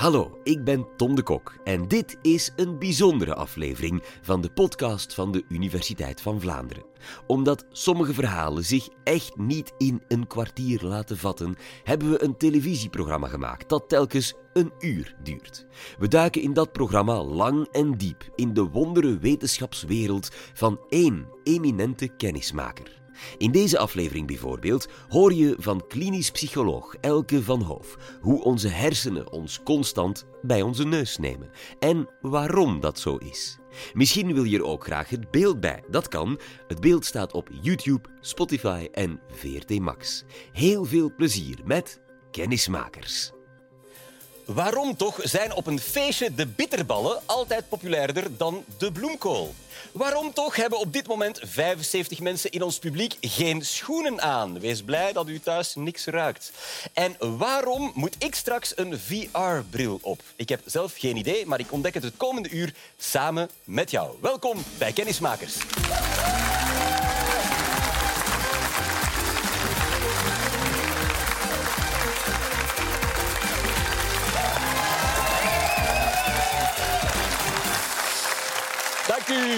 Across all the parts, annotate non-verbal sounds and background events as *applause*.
Hallo, ik ben Tom de Kok en dit is een bijzondere aflevering van de podcast van de Universiteit van Vlaanderen. Omdat sommige verhalen zich echt niet in een kwartier laten vatten, hebben we een televisieprogramma gemaakt dat telkens een uur duurt. We duiken in dat programma lang en diep in de wondere wetenschapswereld van één eminente kennismaker. In deze aflevering bijvoorbeeld hoor je van klinisch psycholoog Elke van Hoof hoe onze hersenen ons constant bij onze neus nemen en waarom dat zo is. Misschien wil je er ook graag het beeld bij. Dat kan. Het beeld staat op YouTube, Spotify en VRT Max. Heel veel plezier met Kennismakers. Waarom toch zijn op een feestje de bitterballen altijd populairder dan de bloemkool? Waarom toch hebben op dit moment 75 mensen in ons publiek geen schoenen aan? Wees blij dat u thuis niks ruikt. En waarom moet ik straks een VR-bril op? Ik heb zelf geen idee, maar ik ontdek het het komende uur samen met jou. Welkom bij Kennismakers.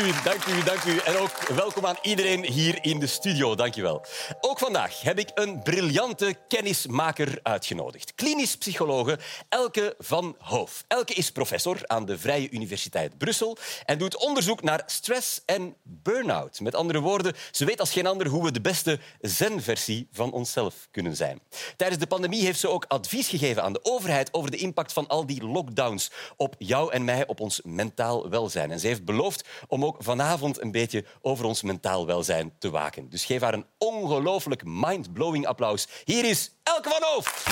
Dank u, dank u. En ook welkom aan iedereen hier in de studio. Dank je wel. Ook vandaag heb ik een briljante kennismaker uitgenodigd. Klinisch psychologe Elke van Hoof. Elke is professor aan de Vrije Universiteit Brussel en doet onderzoek naar stress en burn-out. Met andere woorden, ze weet als geen ander hoe we de beste zen-versie van onszelf kunnen zijn. Tijdens de pandemie heeft ze ook advies gegeven aan de overheid over de impact van al die lockdowns op jou en mij, op ons mentaal welzijn. En ze heeft beloofd om ook vanavond een beetje over ons mentaal welzijn te waken. Dus geef haar een ongelooflijk mind-blowing applaus. Hier is Elke van Hoof.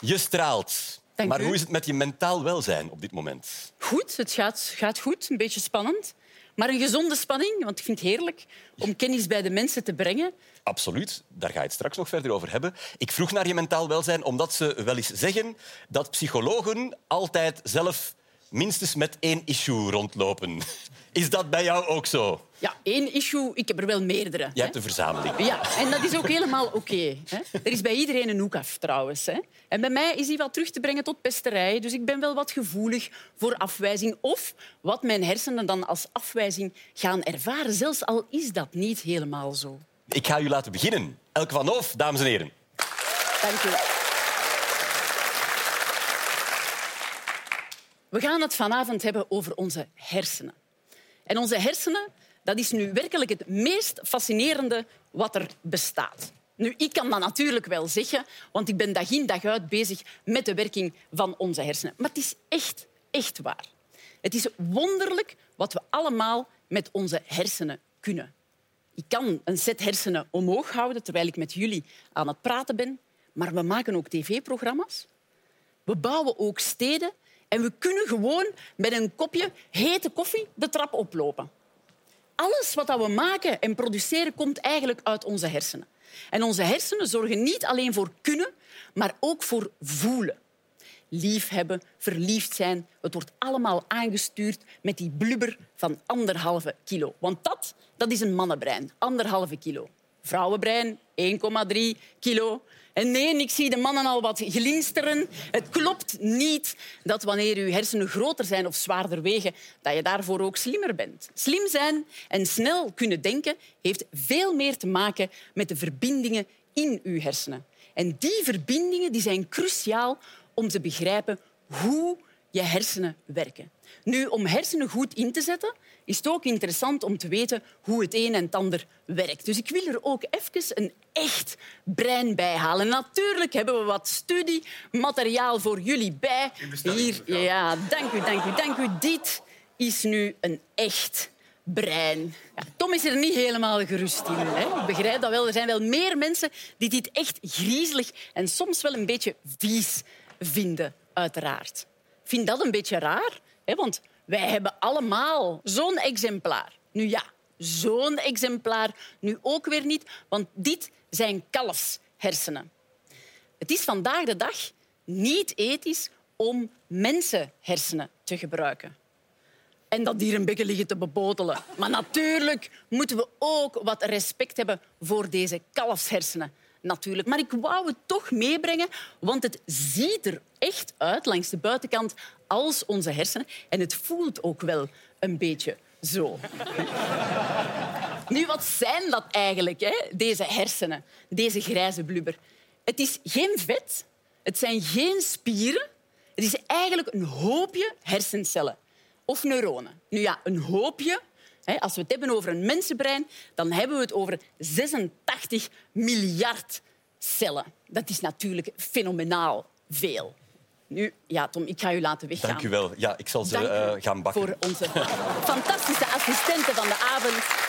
Je straalt. Dank maar u. hoe is het met je mentaal welzijn op dit moment? Goed, het gaat, gaat goed. Een beetje spannend. Maar een gezonde spanning, want ik vind het heerlijk om kennis bij de mensen te brengen. Absoluut, daar ga je het straks nog verder over hebben. Ik vroeg naar je mentaal welzijn omdat ze wel eens zeggen dat psychologen altijd zelf minstens met één issue rondlopen. *laughs* Is dat bij jou ook zo? Ja, één issue, ik heb er wel meerdere. Je hè. hebt een verzameling. Ja, en dat is ook helemaal oké. er is bij iedereen een hoek af, trouwens. Hè. En bij mij is die wel terug te brengen tot pesterij. Dus ik ben wel wat gevoelig voor afwijzing. Of wat mijn hersenen dan als afwijzing gaan ervaren. Zelfs al is dat niet helemaal zo. Ik ga u laten beginnen. Elke van Hoof, dames en heren. Dank u. We gaan het vanavond hebben over onze hersenen. En onze hersenen, dat is nu werkelijk het meest fascinerende wat er bestaat. Nu, ik kan dat natuurlijk wel zeggen, want ik ben dag in dag uit bezig met de werking van onze hersenen. Maar het is echt, echt waar. Het is wonderlijk wat we allemaal met onze hersenen kunnen. Ik kan een set hersenen omhoog houden terwijl ik met jullie aan het praten ben. Maar we maken ook tv-programma's. We bouwen ook steden. En we kunnen gewoon met een kopje hete koffie de trap oplopen. Alles wat we maken en produceren komt eigenlijk uit onze hersenen. En onze hersenen zorgen niet alleen voor kunnen, maar ook voor voelen. Liefhebben, verliefd zijn, het wordt allemaal aangestuurd met die blubber van anderhalve kilo. Want dat, dat is een mannenbrein, anderhalve kilo. Vrouwenbrein, 1,3 kilo. En nee, ik zie de mannen al wat glinsteren. Het klopt niet dat wanneer uw hersenen groter zijn of zwaarder wegen, dat je daarvoor ook slimmer bent. Slim zijn en snel kunnen denken heeft veel meer te maken met de verbindingen in uw hersenen. En die verbindingen die zijn cruciaal om te begrijpen hoe je hersenen werken. Nu, om hersenen goed in te zetten, is het ook interessant om te weten hoe het een en het ander werkt. Dus ik wil er ook even een echt brein bij halen. Natuurlijk hebben we wat studiemateriaal voor jullie bij. Hier, ja, dank u, dank u, dank u. Dit is nu een echt brein. Ja, Tom is er niet helemaal gerust in. Hè? Ik begrijp dat wel. Er zijn wel meer mensen die dit echt griezelig en soms wel een beetje vies vinden, uiteraard. Vind dat een beetje raar, hè? want wij hebben allemaal zo'n exemplaar. Nu ja, zo'n exemplaar nu ook weer niet, want dit zijn kalfshersenen. Het is vandaag de dag niet ethisch om mensenhersenen te gebruiken. en dat beetje liggen te bebodelen. Maar natuurlijk moeten we ook wat respect hebben voor deze kalfshersenen. Natuurlijk. Maar ik wou het toch meebrengen, want het ziet er echt uit langs de buitenkant als onze hersenen. En het voelt ook wel een beetje zo. *laughs* nu, wat zijn dat eigenlijk, hè? deze hersenen, deze grijze blubber? Het is geen vet, het zijn geen spieren. Het is eigenlijk een hoopje hersencellen of neuronen. Nu ja, een hoopje. Als we het hebben over een mensenbrein, dan hebben we het over 86 miljard cellen. Dat is natuurlijk fenomenaal veel. Nu, ja, Tom, ik ga u laten weggaan. Dank u wel. Ja, ik zal ze uh, gaan bakken. Voor onze fantastische assistenten van de avond.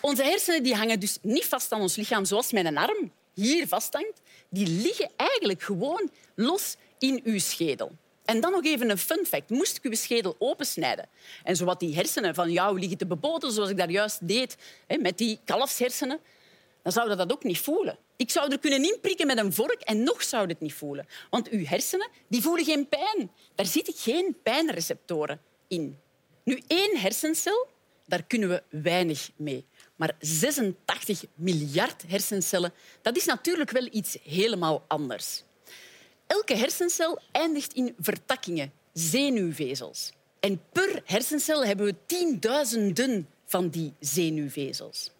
Onze hersenen die hangen dus niet vast aan ons lichaam zoals mijn arm hier vasthangt. Die liggen eigenlijk gewoon los in uw schedel. En dan nog even een fun fact. Moest ik uw schedel opensnijden en zowat die hersenen van jou liggen te beboten, zoals ik daar juist deed met die kalfshersenen, dan zou dat ook niet voelen. Ik zou er kunnen inprikken met een vork en nog zou het niet voelen. Want uw hersenen die voelen geen pijn. Daar zitten geen pijnreceptoren in. Nu, één hersencel, daar kunnen we weinig mee. Maar 86 miljard hersencellen, dat is natuurlijk wel iets helemaal anders. Elke hersencel eindigt in vertakkingen, zenuwvezels. En per hersencel hebben we tienduizenden van die zenuwvezels.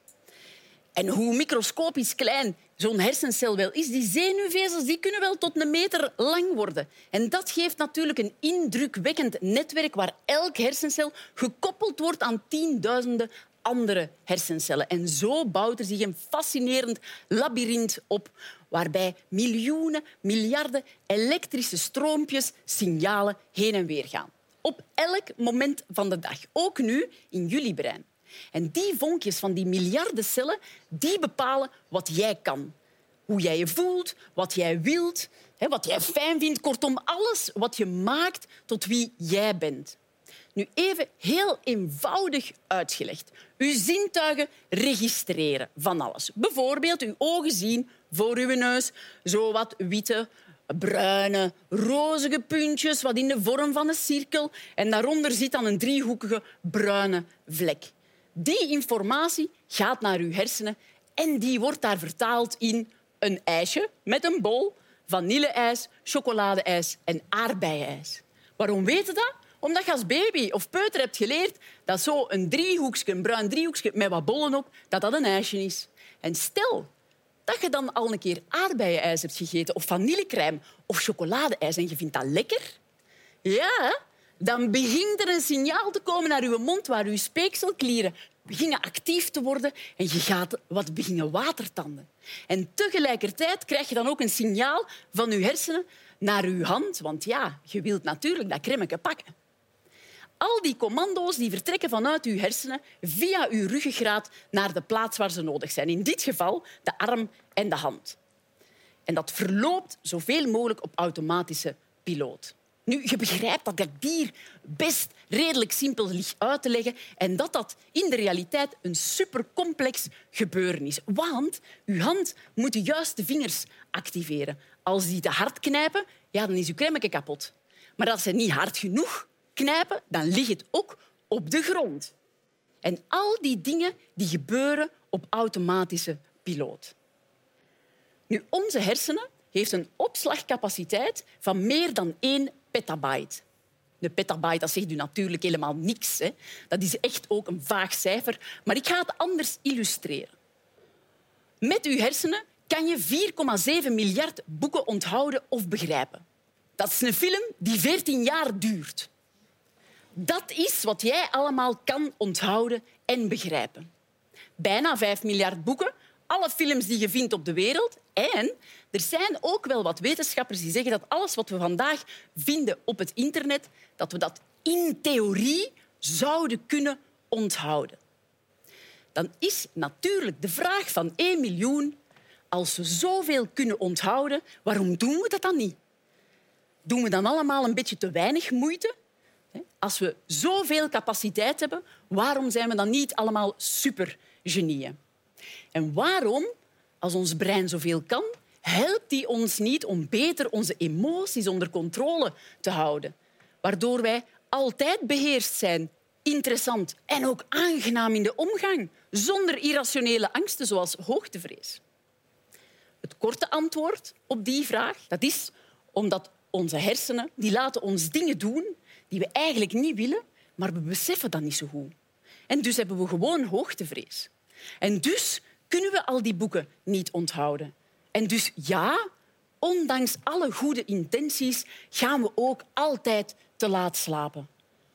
En hoe microscopisch klein zo'n hersencel wel is, die zenuwvezels die kunnen wel tot een meter lang worden. En dat geeft natuurlijk een indrukwekkend netwerk waar elk hersencel gekoppeld wordt aan tienduizenden andere hersencellen. En zo bouwt er zich een fascinerend labyrint op waarbij miljoenen, miljarden elektrische stroompjes signalen heen en weer gaan. Op elk moment van de dag. Ook nu in jullie brein. En die vonkjes van die miljarden cellen die bepalen wat jij kan. Hoe jij je voelt, wat jij wilt, wat jij fijn vindt. Kortom, alles wat je maakt tot wie jij bent. Nu even heel eenvoudig uitgelegd. Uw zintuigen registreren van alles. Bijvoorbeeld uw ogen zien voor uw neus zo wat witte, bruine, rozige puntjes, wat in de vorm van een cirkel. En daaronder zit dan een driehoekige bruine vlek. Die informatie gaat naar uw hersenen en die wordt daar vertaald in een ijsje met een bol, vanilleijs, chocoladeijs en aardbeienijs. Waarom weten dat? Omdat je als baby of peuter hebt geleerd dat zo een driehoekje, een bruin driehoekje met wat bollen op, dat dat een ijsje is. En stel dat je dan al een keer aardbeienijs hebt gegeten of vanillecrème of chocoladeijs en je vindt dat lekker, ja, dan begint er een signaal te komen naar je mond waar je speekselklieren beginnen actief te worden en je gaat wat beginnen watertanden. En tegelijkertijd krijg je dan ook een signaal van je hersenen naar je hand, want ja, je wilt natuurlijk dat cremmetje pakken. Al die commando's die vertrekken vanuit uw hersenen via uw ruggengraat naar de plaats waar ze nodig zijn. In dit geval de arm en de hand. En dat verloopt zoveel mogelijk op automatische piloot. Nu, je begrijpt dat ik hier best redelijk simpel lig uit te leggen en dat dat in de realiteit een supercomplex gebeuren is. Want uw hand moet de juiste vingers activeren. Als die te hard knijpen, ja, dan is uw crème kapot. Maar als ze niet hard genoeg knijpen, dan ligt het ook op de grond. En al die dingen die gebeuren op automatische piloot. Nu, onze hersenen heeft een opslagcapaciteit van meer dan 1 petabyte. De petabyte dat zegt u natuurlijk helemaal niks. Hè. Dat is echt ook een vaag cijfer. Maar ik ga het anders illustreren. Met uw hersenen kan je 4,7 miljard boeken onthouden of begrijpen. Dat is een film die 14 jaar duurt. Dat is wat jij allemaal kan onthouden en begrijpen. Bijna 5 miljard boeken, alle films die je vindt op de wereld. En er zijn ook wel wat wetenschappers die zeggen dat alles wat we vandaag vinden op het internet, dat we dat in theorie zouden kunnen onthouden. Dan is natuurlijk de vraag van 1 miljoen, als we zoveel kunnen onthouden, waarom doen we dat dan niet? Doen we dan allemaal een beetje te weinig moeite? Als we zoveel capaciteit hebben, waarom zijn we dan niet allemaal supergenieën? En waarom, als ons brein zoveel kan, helpt die ons niet om beter onze emoties onder controle te houden? Waardoor wij altijd beheerst zijn, interessant en ook aangenaam in de omgang, zonder irrationele angsten zoals hoogtevrees? Het korte antwoord op die vraag dat is omdat onze hersenen die laten ons dingen doen die we eigenlijk niet willen, maar we beseffen dat niet zo goed. En dus hebben we gewoon hoogtevrees. En dus kunnen we al die boeken niet onthouden. En dus ja, ondanks alle goede intenties gaan we ook altijd te laat slapen.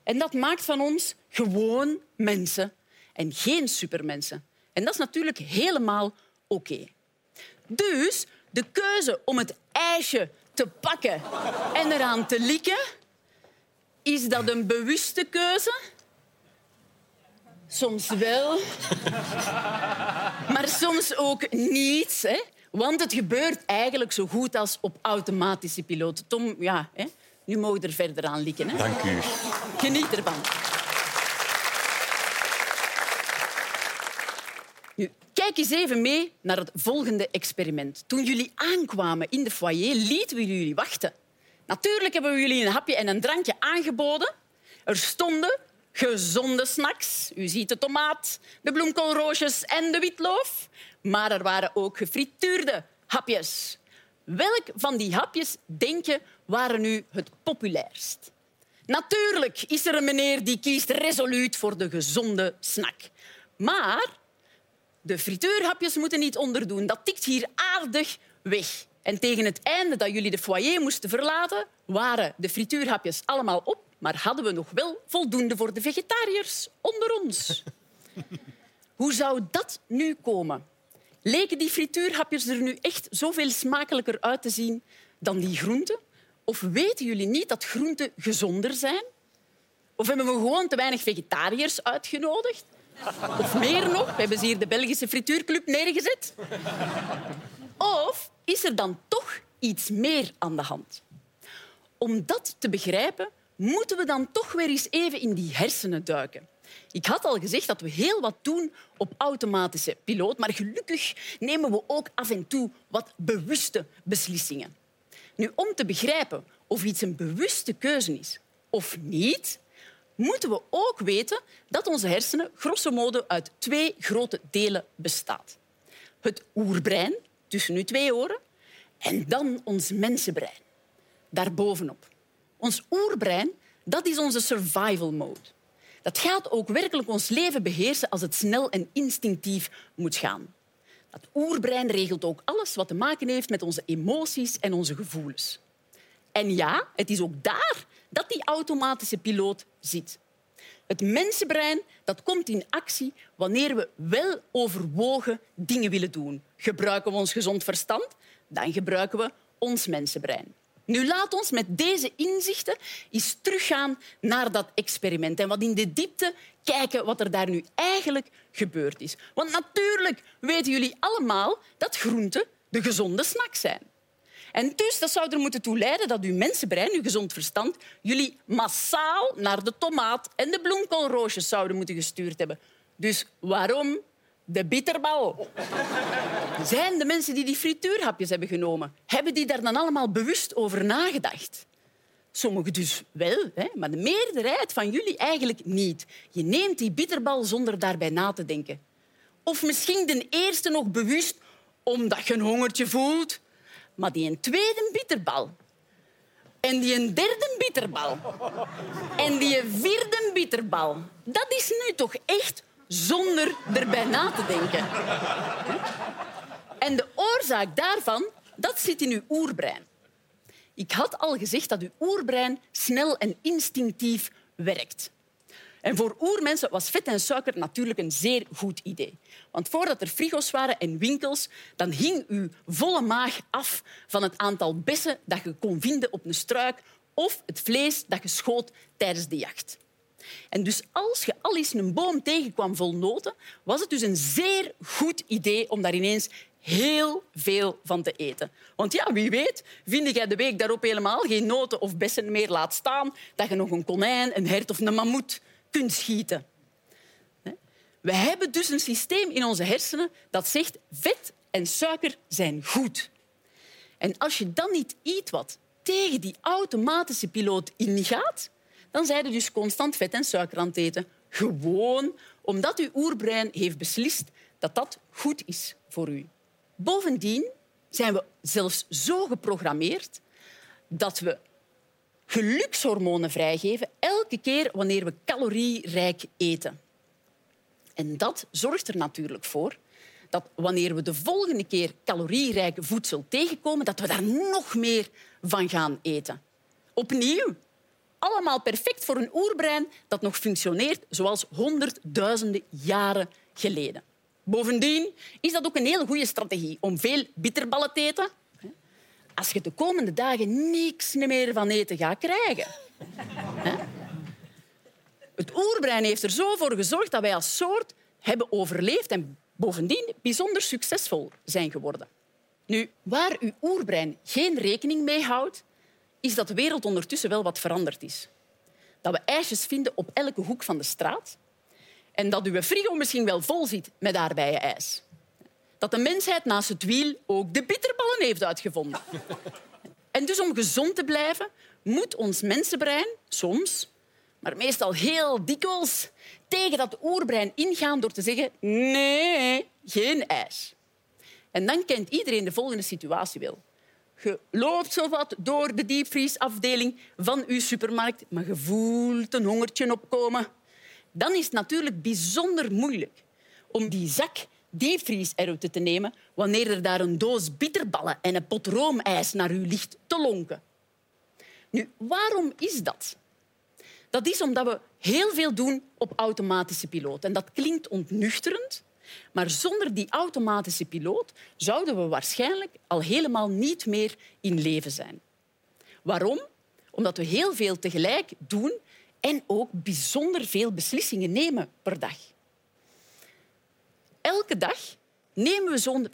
En dat maakt van ons gewoon mensen en geen supermensen. En dat is natuurlijk helemaal oké. Dus de keuze om het ijsje te pakken en eraan te likken, is dat een bewuste keuze? Soms wel, maar soms ook niet. Hè? Want het gebeurt eigenlijk zo goed als op automatische piloot. Tom, ja, hè? nu mogen we er verder aan likken. Hè? Dank u. Geniet ervan. Nu, kijk eens even mee naar het volgende experiment. Toen jullie aankwamen in de foyer, lieten we jullie wachten. Natuurlijk hebben we jullie een hapje en een drankje aangeboden. Er stonden gezonde snacks. U ziet de tomaat, de bloemkoolroosjes en de witloof. Maar er waren ook gefrituurde hapjes. Welk van die hapjes, denk je, waren nu het populairst? Natuurlijk is er een meneer die kiest resoluut voor de gezonde snack. Maar de frituurhapjes moeten niet onderdoen. Dat tikt hier aardig weg. En tegen het einde dat jullie de foyer moesten verlaten, waren de frituurhapjes allemaal op, maar hadden we nog wel voldoende voor de vegetariërs onder ons. *laughs* Hoe zou dat nu komen? Leken die frituurhapjes er nu echt zoveel smakelijker uit te zien dan die groenten? Of weten jullie niet dat groenten gezonder zijn? Of hebben we gewoon te weinig vegetariërs uitgenodigd? Of meer nog, hebben ze hier de Belgische frituurclub neergezet? *laughs* Of is er dan toch iets meer aan de hand? Om dat te begrijpen, moeten we dan toch weer eens even in die hersenen duiken. Ik had al gezegd dat we heel wat doen op automatische piloot, maar gelukkig nemen we ook af en toe wat bewuste beslissingen. Nu, om te begrijpen of iets een bewuste keuze is of niet, moeten we ook weten dat onze hersenen grosso modo uit twee grote delen bestaat. Het oerbrein, tussen uw twee oren, en dan ons mensenbrein, daarbovenop. Ons oerbrein dat is onze survival mode. Dat gaat ook werkelijk ons leven beheersen als het snel en instinctief moet gaan. Dat oerbrein regelt ook alles wat te maken heeft met onze emoties en onze gevoelens. En ja, het is ook daar dat die automatische piloot zit. Het mensenbrein dat komt in actie wanneer we wel overwogen dingen willen doen. Gebruiken we ons gezond verstand, dan gebruiken we ons mensenbrein. Nu, laat ons met deze inzichten eens teruggaan naar dat experiment en wat in de diepte kijken wat er daar nu eigenlijk gebeurd is. Want natuurlijk weten jullie allemaal dat groenten de gezonde snack zijn. En dus dat zou er moeten toe leiden dat uw mensenbrein, uw gezond verstand, jullie massaal naar de tomaat en de bloemkoolroosjes zouden moeten gestuurd hebben. Dus waarom de bitterbal? Zijn de mensen die die frituurhapjes hebben genomen, hebben die daar dan allemaal bewust over nagedacht? Sommigen dus wel, hè? maar de meerderheid van jullie eigenlijk niet. Je neemt die bitterbal zonder daarbij na te denken. Of misschien de eerste nog bewust omdat je een hongertje voelt. Maar die een tweede bitterbal. En die een derde bitterbal. En die vierde bitterbal. Dat is nu toch echt zonder erbij na te denken. En de oorzaak daarvan, dat zit in uw oerbrein. Ik had al gezegd dat uw oerbrein snel en instinctief werkt. En voor oermensen was vet en suiker natuurlijk een zeer goed idee. Want voordat er frigo's waren en winkels, dan hing uw volle maag af van het aantal bessen dat je kon vinden op een struik of het vlees dat je schoot tijdens de jacht. En dus als je al eens een boom tegenkwam vol noten, was het dus een zeer goed idee om daar ineens heel veel van te eten. Want ja, wie weet, vind jij de week daarop helemaal geen noten of bessen meer laat staan, dat je nog een konijn, een hert of een mammoet kunt schieten. We hebben dus een systeem in onze hersenen dat zegt vet en suiker zijn goed. En als je dan niet iets wat tegen die automatische piloot ingaat, dan zijn dus constant vet en suiker aan het eten. Gewoon omdat uw oerbrein heeft beslist dat dat goed is voor u. Bovendien zijn we zelfs zo geprogrammeerd dat we gelukshormonen vrijgeven elke keer wanneer we calorierijk eten. En dat zorgt er natuurlijk voor dat wanneer we de volgende keer calorierijke voedsel tegenkomen, dat we daar nog meer van gaan eten. Opnieuw, allemaal perfect voor een oerbrein dat nog functioneert zoals honderdduizenden jaren geleden. Bovendien is dat ook een hele goede strategie om veel bitterballen te eten. Als je de komende dagen niks meer van eten gaat krijgen. Het oerbrein heeft er zo voor gezorgd dat wij als soort hebben overleefd en bovendien bijzonder succesvol zijn geworden. Nu, waar uw oerbrein geen rekening mee houdt, is dat de wereld ondertussen wel wat veranderd is. Dat we ijsjes vinden op elke hoek van de straat en dat uw frigo misschien wel vol zit met aardbeienijs. Dat de mensheid naast het wiel ook de bitterballen heeft uitgevonden. En dus om gezond te blijven, moet ons mensenbrein soms, maar meestal heel dikwijls, tegen dat oerbrein ingaan door te zeggen nee, geen ijs. En dan kent iedereen de volgende situatie wel. Je loopt zo wat door de diepvriesafdeling van uw supermarkt, maar je voelt een hongertje opkomen. Dan is het natuurlijk bijzonder moeilijk om die zak diepvries eruit te nemen wanneer er daar een doos bitterballen en een pot roomijs naar u ligt te lonken. Nu, waarom is dat? Dat is omdat we heel veel doen op automatische piloot. En dat klinkt ontnuchterend, maar zonder die automatische piloot zouden we waarschijnlijk al helemaal niet meer in leven zijn. Waarom? Omdat we heel veel tegelijk doen en ook bijzonder veel beslissingen nemen per dag. Elke dag nemen we zo'n 35.000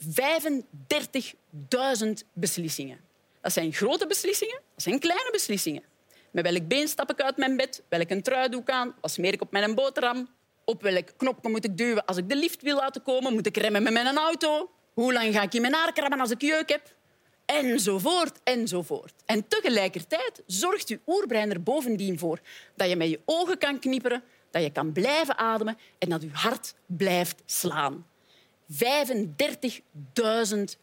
beslissingen. Dat zijn grote beslissingen, dat zijn kleine beslissingen. Met welk been stap ik uit mijn bed? Welke trui doe ik aan? Wat smeer ik op mijn boterham? Op welk knopje moet ik duwen als ik de lift wil laten komen? Moet ik remmen met mijn auto? Hoe lang ga ik in mijn haar krabben als ik jeuk heb? Enzovoort, enzovoort. En tegelijkertijd zorgt je oerbrein er bovendien voor dat je met je ogen kan knipperen, dat je kan blijven ademen en dat je hart blijft slaan. 35.000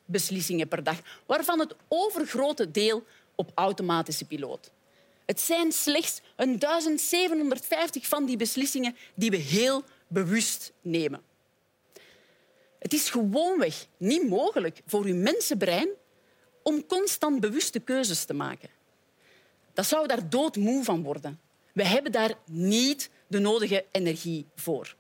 beslissingen per dag, waarvan het overgrote deel op automatische piloot. Het zijn slechts 1750 van die beslissingen die we heel bewust nemen. Het is gewoonweg niet mogelijk voor uw mensenbrein om constant bewuste keuzes te maken. Dat zou daar doodmoe van worden. We hebben daar niet de nodige energie voor.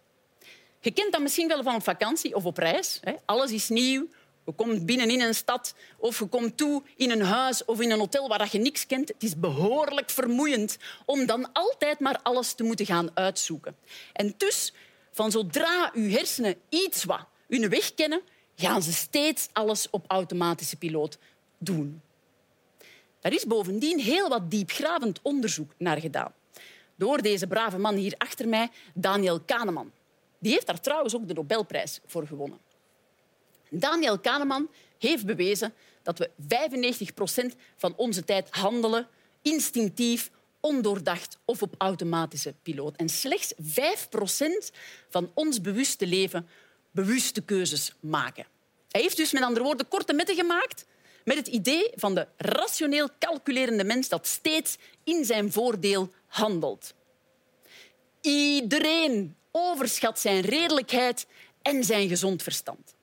Je kent dat misschien wel van op vakantie of op reis. Alles is nieuw. Je komt binnen in een stad of je komt toe in een huis of in een hotel waar je niks kent. Het is behoorlijk vermoeiend om dan altijd maar alles te moeten gaan uitzoeken. En dus, van zodra uw hersenen iets wat hun weg kennen, gaan ze steeds alles op automatische piloot doen. Daar is bovendien heel wat diepgravend onderzoek naar gedaan. Door deze brave man hier achter mij, Daniel Kahneman. Die heeft daar trouwens ook de Nobelprijs voor gewonnen. Daniel Kahneman heeft bewezen dat we 95 procent van onze tijd handelen instinctief, ondoordacht of op automatische piloot. En slechts 5 procent van ons bewuste leven bewuste keuzes maken. Hij heeft dus met andere woorden korte metten gemaakt met het idee van de rationeel calculerende mens dat steeds in zijn voordeel handelt. Iedereen overschat zijn redelijkheid en zijn gezond verstand.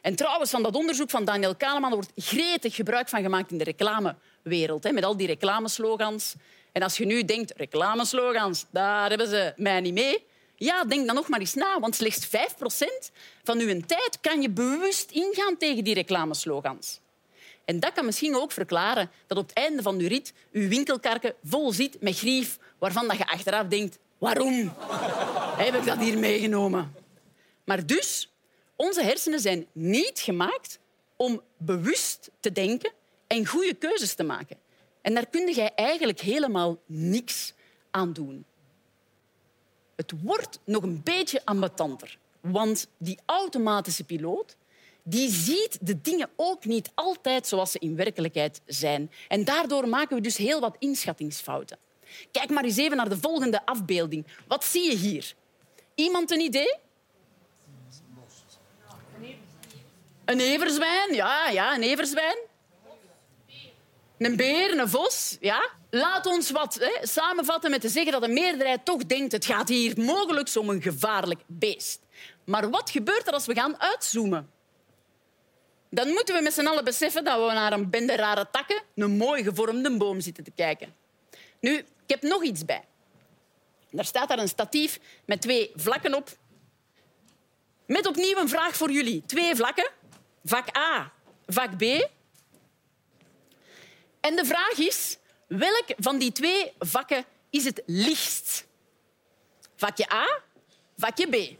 En trouwens, van dat onderzoek van Daniel Kahneman wordt gretig gebruik van gemaakt in de reclamewereld, hè, met al die reclameslogans. En als je nu denkt, reclameslogans, daar hebben ze mij niet mee. Ja, denk dan nog maar eens na, want slechts 5% van uw tijd kan je bewust ingaan tegen die reclameslogans. En dat kan misschien ook verklaren dat op het einde van uw rit uw winkelkarken vol zit met grief waarvan je achteraf denkt waarom *laughs* heb ik dat hier meegenomen? Maar dus, onze hersenen zijn niet gemaakt om bewust te denken en goede keuzes te maken. En daar kun je eigenlijk helemaal niks aan doen. Het wordt nog een beetje ambetanter, want die automatische piloot die ziet de dingen ook niet altijd zoals ze in werkelijkheid zijn. En daardoor maken we dus heel wat inschattingsfouten. Kijk maar eens even naar de volgende afbeelding. Wat zie je hier? Iemand een idee? Een everzwijn, ja, ja, een everzwijn. Een beer, een vos, ja. Laat ons wat hè, samenvatten met te zeggen dat de meerderheid toch denkt het gaat hier mogelijk om een gevaarlijk beest. Maar wat gebeurt er als we gaan uitzoomen? Dan moeten we met z'n allen beseffen dat we naar een bende rare takken, een mooi gevormde boom zitten te kijken. Nu, ik heb nog iets bij. Daar staat daar een statief met twee vlakken op. Met opnieuw een vraag voor jullie. Twee vlakken. Vak A, vak B. En de vraag is, welk van die twee vakken is het lichtst? Vakje A, vakje B.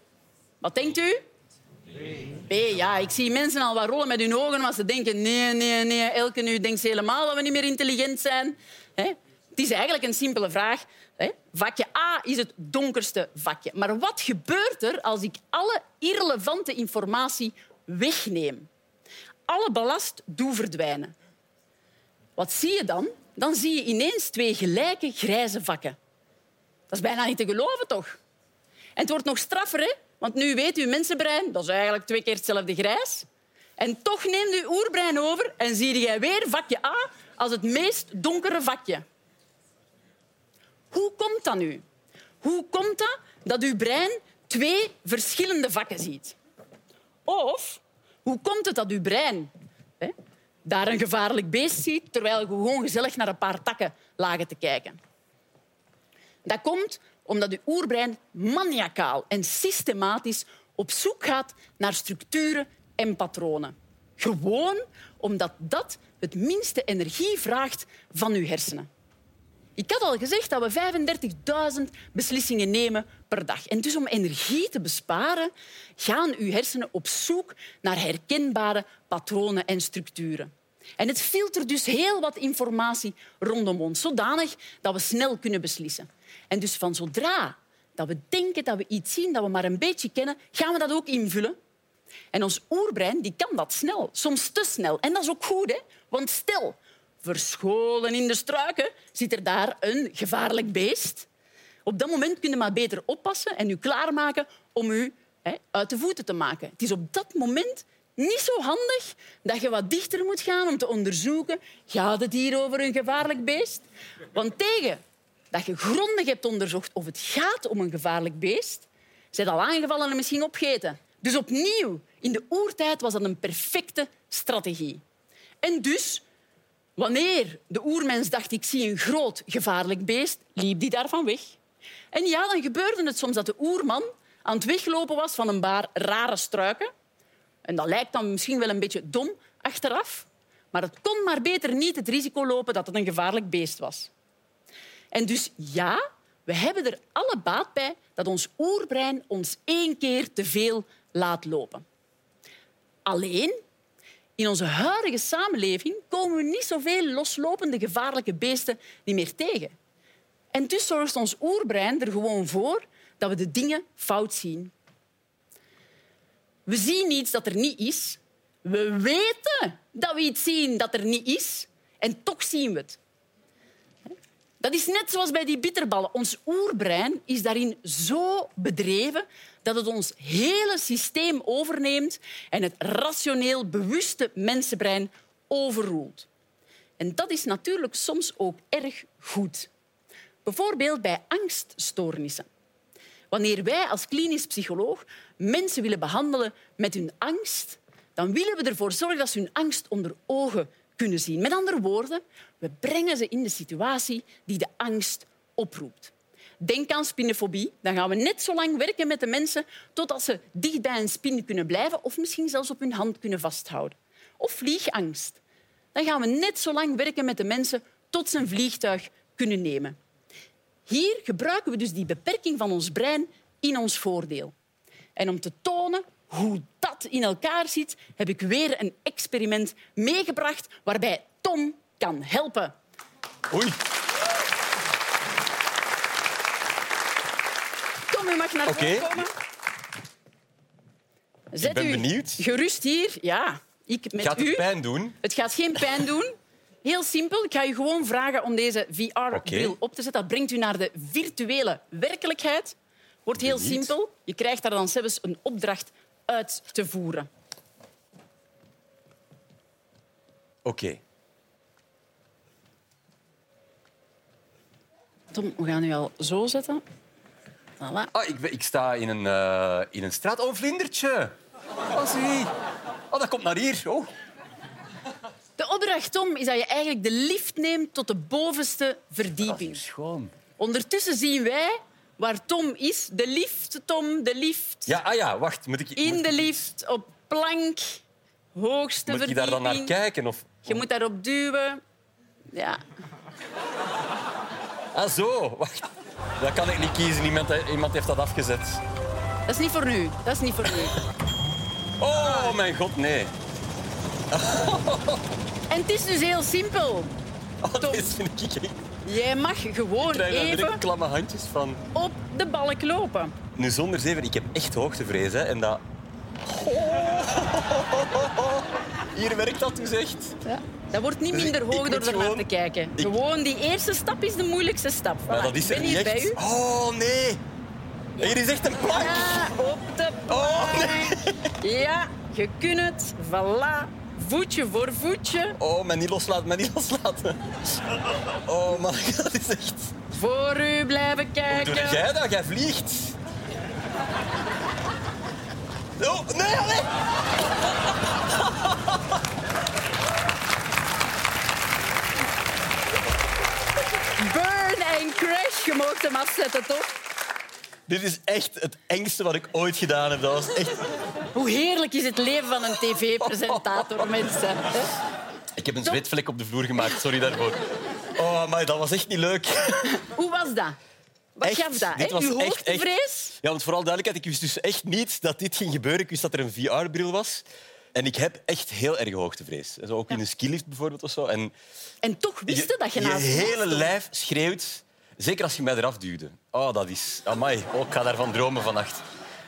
Wat denkt u? B. ja. Ik zie mensen al wat rollen met hun ogen, maar ze denken nee, nee, nee. Elke nu denkt ze helemaal dat we niet meer intelligent zijn. Het is eigenlijk een simpele vraag. Vakje A is het donkerste vakje. Maar wat gebeurt er als ik alle irrelevante informatie wegneem? Alle ballast doe verdwijnen. Wat zie je dan? Dan zie je ineens twee gelijke grijze vakken. Dat is bijna niet te geloven, toch? En het wordt nog straffer, hè? Want nu weet uw mensenbrein, dat is eigenlijk twee keer hetzelfde grijs. En toch neemt uw oerbrein over en zie jij weer vakje A als het meest donkere vakje. Hoe komt dat nu? Hoe komt dat dat uw brein twee verschillende vakken ziet? Of hoe komt het dat uw brein hè, daar een gevaarlijk beest ziet terwijl je gewoon gezellig naar een paar takken lagen te kijken? Dat komt omdat uw oerbrein maniacaal en systematisch op zoek gaat naar structuren en patronen. Gewoon omdat dat het minste energie vraagt van uw hersenen. Ik had al gezegd dat we 35.000 beslissingen nemen per dag. En dus om energie te besparen, gaan uw hersenen op zoek naar herkenbare patronen en structuren. En het filtert dus heel wat informatie rondom ons, zodanig dat we snel kunnen beslissen. En dus van zodra dat we denken dat we iets zien dat we maar een beetje kennen, gaan we dat ook invullen. En ons oerbrein die kan dat snel, soms te snel. En dat is ook goed, hè? want stel, verscholen in de struiken, zit er daar een gevaarlijk beest. Op dat moment kun je maar beter oppassen en u klaarmaken om u hè, uit de voeten te maken. Het is op dat moment niet zo handig dat je wat dichter moet gaan om te onderzoeken gaat het hier over een gevaarlijk beest? Want tegen dat je grondig hebt onderzocht of het gaat om een gevaarlijk beest, zijn al aangevallen en misschien opgeten. Dus opnieuw, in de oertijd was dat een perfecte strategie. En dus Wanneer de oermens dacht ik zie een groot gevaarlijk beest, liep die daarvan weg. En ja, dan gebeurde het soms dat de oerman aan het weglopen was van een paar rare struiken. En dat lijkt dan misschien wel een beetje dom achteraf, maar het kon maar beter niet het risico lopen dat het een gevaarlijk beest was. En dus ja, we hebben er alle baat bij dat ons oerbrein ons één keer te veel laat lopen. Alleen, in onze huidige samenleving komen we niet zoveel loslopende gevaarlijke beesten niet meer tegen. En dus zorgt ons oerbrein er gewoon voor dat we de dingen fout zien. We zien iets dat er niet is. We weten dat we iets zien dat er niet is. En toch zien we het. Dat is net zoals bij die bitterballen. Ons oerbrein is daarin zo bedreven dat het ons hele systeem overneemt en het rationeel bewuste mensenbrein overroelt. En dat is natuurlijk soms ook erg goed. Bijvoorbeeld bij angststoornissen. Wanneer wij als klinisch psycholoog mensen willen behandelen met hun angst, dan willen we ervoor zorgen dat ze hun angst onder ogen kunnen zien. Met andere woorden, we brengen ze in de situatie die de angst oproept. Denk aan spinnenfobie. Dan gaan we net zo lang werken met de mensen totdat ze dicht bij een spin kunnen blijven of misschien zelfs op hun hand kunnen vasthouden. Of vliegangst. Dan gaan we net zo lang werken met de mensen tot ze een vliegtuig kunnen nemen. Hier gebruiken we dus die beperking van ons brein in ons voordeel. En om te tonen hoe dat in elkaar zit, heb ik weer een experiment meegebracht waarbij Tom kan helpen. Oei. Tom, u mag naar voren komen. Zet ik ben u benieuwd. gerust hier. Ja, ik met Gaat u. het pijn doen? Het gaat geen pijn doen. heel simpel. Ik ga je gewoon vragen om deze VR-bril op te zetten. Dat brengt u naar de virtuele werkelijkheid. Wordt heel simpel. Je krijgt daar dan zelfs een opdracht uit te voeren. Oké. Tom, we gaan u al zo zetten. Voilà. Ah, ik, ik sta in een, eh, in een straat. Oh, een vlindertje. Oh, zie. Oh, dat komt naar hier. Oh. De opdracht, Tom, is dat je eigenlijk de lift neemt tot de bovenste Dat is verdieping. schoon. Ondertussen zien wij waar Tom is. De lift, Tom, de lift. Ja, ah ja, wacht. Moet ik, In moet, de lift, op plank, hoogste moet ik verdieping. daar dan naar kijken? Of... Je moet daarop duwen. Ja. Ah, zo. Wacht. Dat kan ik niet kiezen. Iemand, iemand heeft dat afgezet. Dat is niet voor nu. Dat is niet voor nu. Oh, mijn god, nee. En het is dus heel simpel. Oh, Tom. dit vind ik. Jij mag gewoon Ik even klamme handjes van. op de balk lopen. Nu, zonder zeven, ik heb echt hoogtevrees. Hè, en dat... *laughs* Hier werkt dat dus echt. Ja. Dat wordt niet Dus minder ik hoog door naar gewoon- te kijken. Gewoon die eerste stap is de moeilijkste stap. Maar Voilà, dat is ik er niet bij u. Oh, nee. Hier is echt een plank. Ja, op de Oh, Ja, je kunt het. Voilà. Voetje voor voetje. Oh, mij niet loslaten, mij niet loslaten. Oh, man, *laughs* dat is echt... Voor u blijven Doe kijken. jij dat? Jij vliegt. Oh, nee, nee. Burn en crash. Je mag hem afzetten, toch? Dit is echt het engste wat ik ooit gedaan heb. Dat was echt... Hoe heerlijk is het leven van een tv-presentator, mensen. Ik heb een zweetvlek op de vloer gemaakt, sorry daarvoor. Oh, maar dat was echt niet leuk. Hoe was dat? Wat Echt, gaf dat? dit was Uw echt, hoogtevrees? Ja, want vooral duidelijkheid, ik wist dus echt niet dat dit ging gebeuren. Ik wist dat er een VR-bril was. En ik heb echt heel erg hoogtevrees. Zo ook in een skilift bijvoorbeeld of zo. En En toch wist je dat je je naast hele mij stond. lijf schreeuwt. Zeker als je mij eraf duwde. Oh, dat is... Amai, oh, ik ga daarvan dromen vannacht.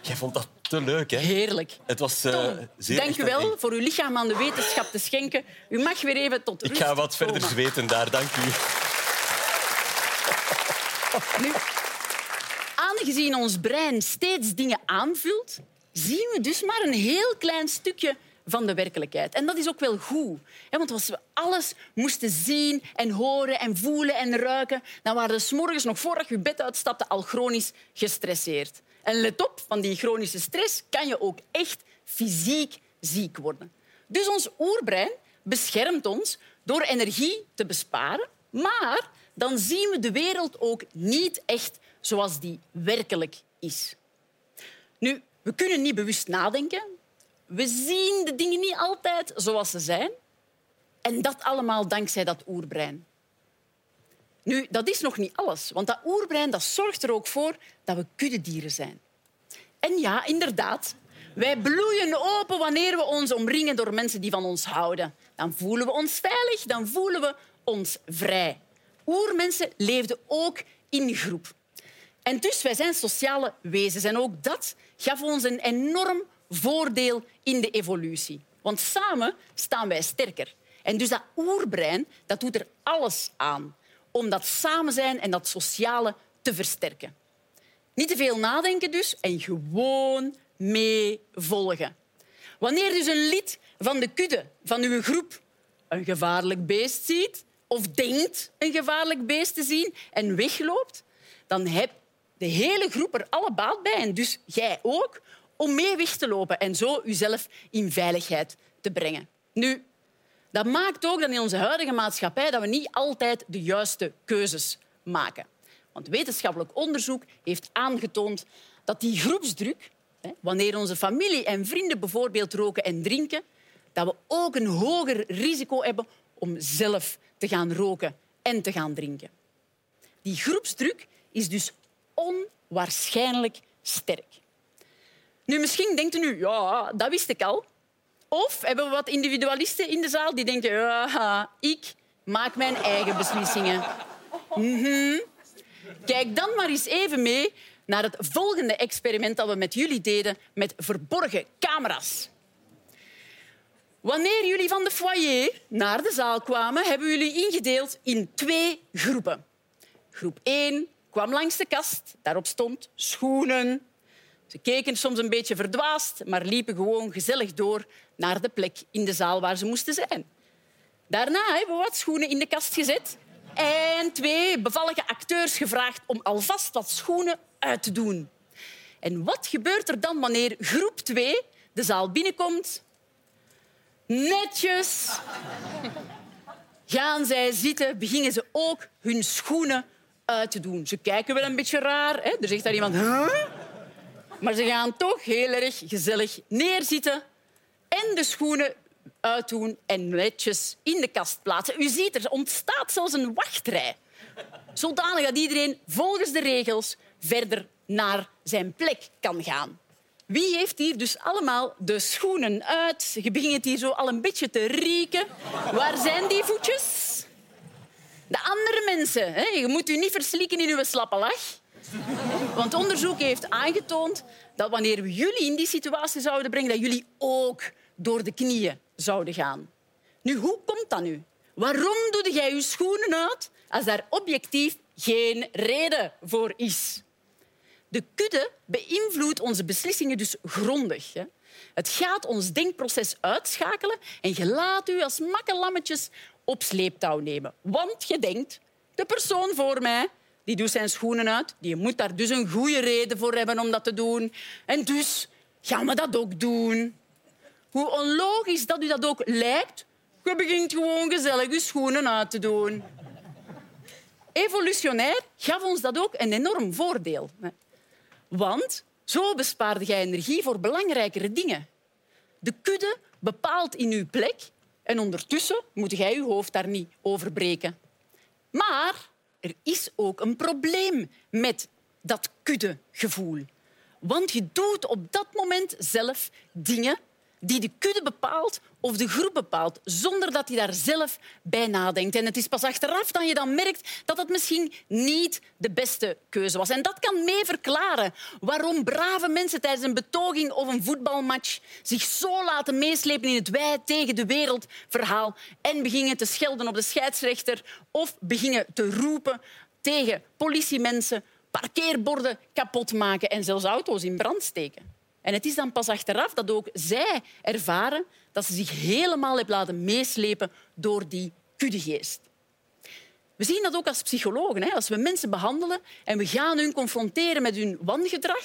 Jij vond dat te leuk, hè? Heerlijk. Het was Tom, zeer dank u wel voor uw lichaam aan de wetenschap te schenken. U mag weer even tot Ik rust ga wat verder komen. zweten daar, dank u. Nu, aangezien ons brein steeds dingen aanvult, zien we dus maar een heel klein stukje van de werkelijkheid. En dat is ook wel goed. hè, Want als we alles moesten zien en horen en voelen en ruiken, dan waren we morgens nog voordat je bed uitstapte al chronisch gestresseerd. En let op, van die chronische stress kan je ook echt fysiek ziek worden. Dus ons oerbrein beschermt ons door energie te besparen, maar dan zien we de wereld ook niet echt zoals die werkelijk is. Nu, we kunnen niet bewust nadenken. We zien de dingen niet altijd zoals ze zijn. En dat allemaal dankzij dat oerbrein. Nu, dat is nog niet alles, want dat oerbrein dat zorgt er ook voor dat we kuddedieren zijn. En ja, inderdaad, wij bloeien open wanneer we ons omringen door mensen die van ons houden. Dan voelen we ons veilig, dan voelen we ons vrij. Oermensen leefden ook in groep. En dus, wij zijn sociale wezens. En ook dat gaf ons een enorm voordeel in de evolutie. Want samen staan wij sterker. En dus dat oerbrein dat doet er alles aan om dat samen zijn en dat sociale te versterken. Niet te veel nadenken dus en gewoon meevolgen. Wanneer dus een lid van de kudde van uw groep een gevaarlijk beest ziet of denkt een gevaarlijk beest te zien en wegloopt, dan heb de hele groep er alle baat bij, en dus jij ook, om mee weg te lopen en zo uzelf in veiligheid te brengen. Nu, dat maakt ook dat in onze huidige maatschappij dat we niet altijd de juiste keuzes maken. Want wetenschappelijk onderzoek heeft aangetoond dat die groepsdruk, wanneer onze familie en vrienden bijvoorbeeld roken en drinken, dat we ook een hoger risico hebben om zelf te gaan roken en te gaan drinken. Die groepsdruk is dus onwaarschijnlijk sterk. Nu, misschien denkt u ja, dat wist ik al. Of hebben we wat individualisten in de zaal die denken, ja, ik maak mijn eigen beslissingen. Mhm. Kijk dan maar eens even mee naar het volgende experiment dat we met jullie deden met verborgen camera's. Wanneer jullie van de foyer naar de zaal kwamen, hebben jullie ingedeeld in twee groepen. Groep 1 kwam langs de kast. Daarop stond schoenen. Ze keken soms een beetje verdwaasd, maar liepen gewoon gezellig door naar de plek in de zaal waar ze moesten zijn. Daarna hebben we wat schoenen in de kast gezet en twee bevallige acteurs gevraagd om alvast wat schoenen uit te doen. En wat gebeurt er dan wanneer groep 2 de zaal binnenkomt? Netjes gaan zij zitten, beginnen ze ook hun schoenen uit te doen. Ze kijken wel een beetje raar. Hè? Er zegt daar iemand... Maar ze gaan toch heel erg gezellig neerzitten en de schoenen uitdoen en netjes in de kast plaatsen. U ziet, er ontstaat zelfs een wachtrij. Zodanig dat iedereen volgens de regels verder naar zijn plek kan gaan. Wie heeft hier dus allemaal de schoenen uit? Je begint hier zo al een beetje te rieken. Waar zijn die voetjes? De andere mensen. Hè? Je moet u niet verslikken in uw slappe lach. Want onderzoek heeft aangetoond dat wanneer we jullie in die situatie zouden brengen, dat jullie ook door de knieën zouden gaan. Nu, hoe komt dat nu? Waarom doe jij je schoenen uit als daar objectief geen reden voor is? De kudde beïnvloedt onze beslissingen dus grondig. Hè? Het gaat ons denkproces uitschakelen en je laat u als makkelammetjes op sleeptouw nemen. Want je denkt, de persoon voor mij die doet zijn schoenen uit. Die moet daar dus een goede reden voor hebben om dat te doen. En dus gaan we dat ook doen. Hoe onlogisch dat u dat ook lijkt, je begint gewoon gezellig je schoenen uit te doen. Evolutionair gaf ons dat ook een enorm voordeel. Want zo bespaarde jij energie voor belangrijkere dingen. De kudde bepaalt in uw plek en ondertussen moet jij je hoofd daar niet over breken. Maar er is ook een probleem met dat kuddegevoel. Want je doet op dat moment zelf dingen die de kudde bepaalt of de groep bepaalt, zonder dat hij daar zelf bij nadenkt. En het is pas achteraf dat je dan merkt dat het misschien niet de beste keuze was. En dat kan mee verklaren waarom brave mensen tijdens een betoging of een voetbalmatch zich zo laten meeslepen in het wij tegen de wereld verhaal en beginnen te schelden op de scheidsrechter of beginnen te roepen tegen politiemensen, parkeerborden kapot maken en zelfs auto's in brand steken. En het is dan pas achteraf dat ook zij ervaren dat ze zich helemaal hebben laten meeslepen door die kuddegeest. We zien dat ook als psychologen. Als we mensen behandelen en we gaan hun confronteren met hun wangedrag,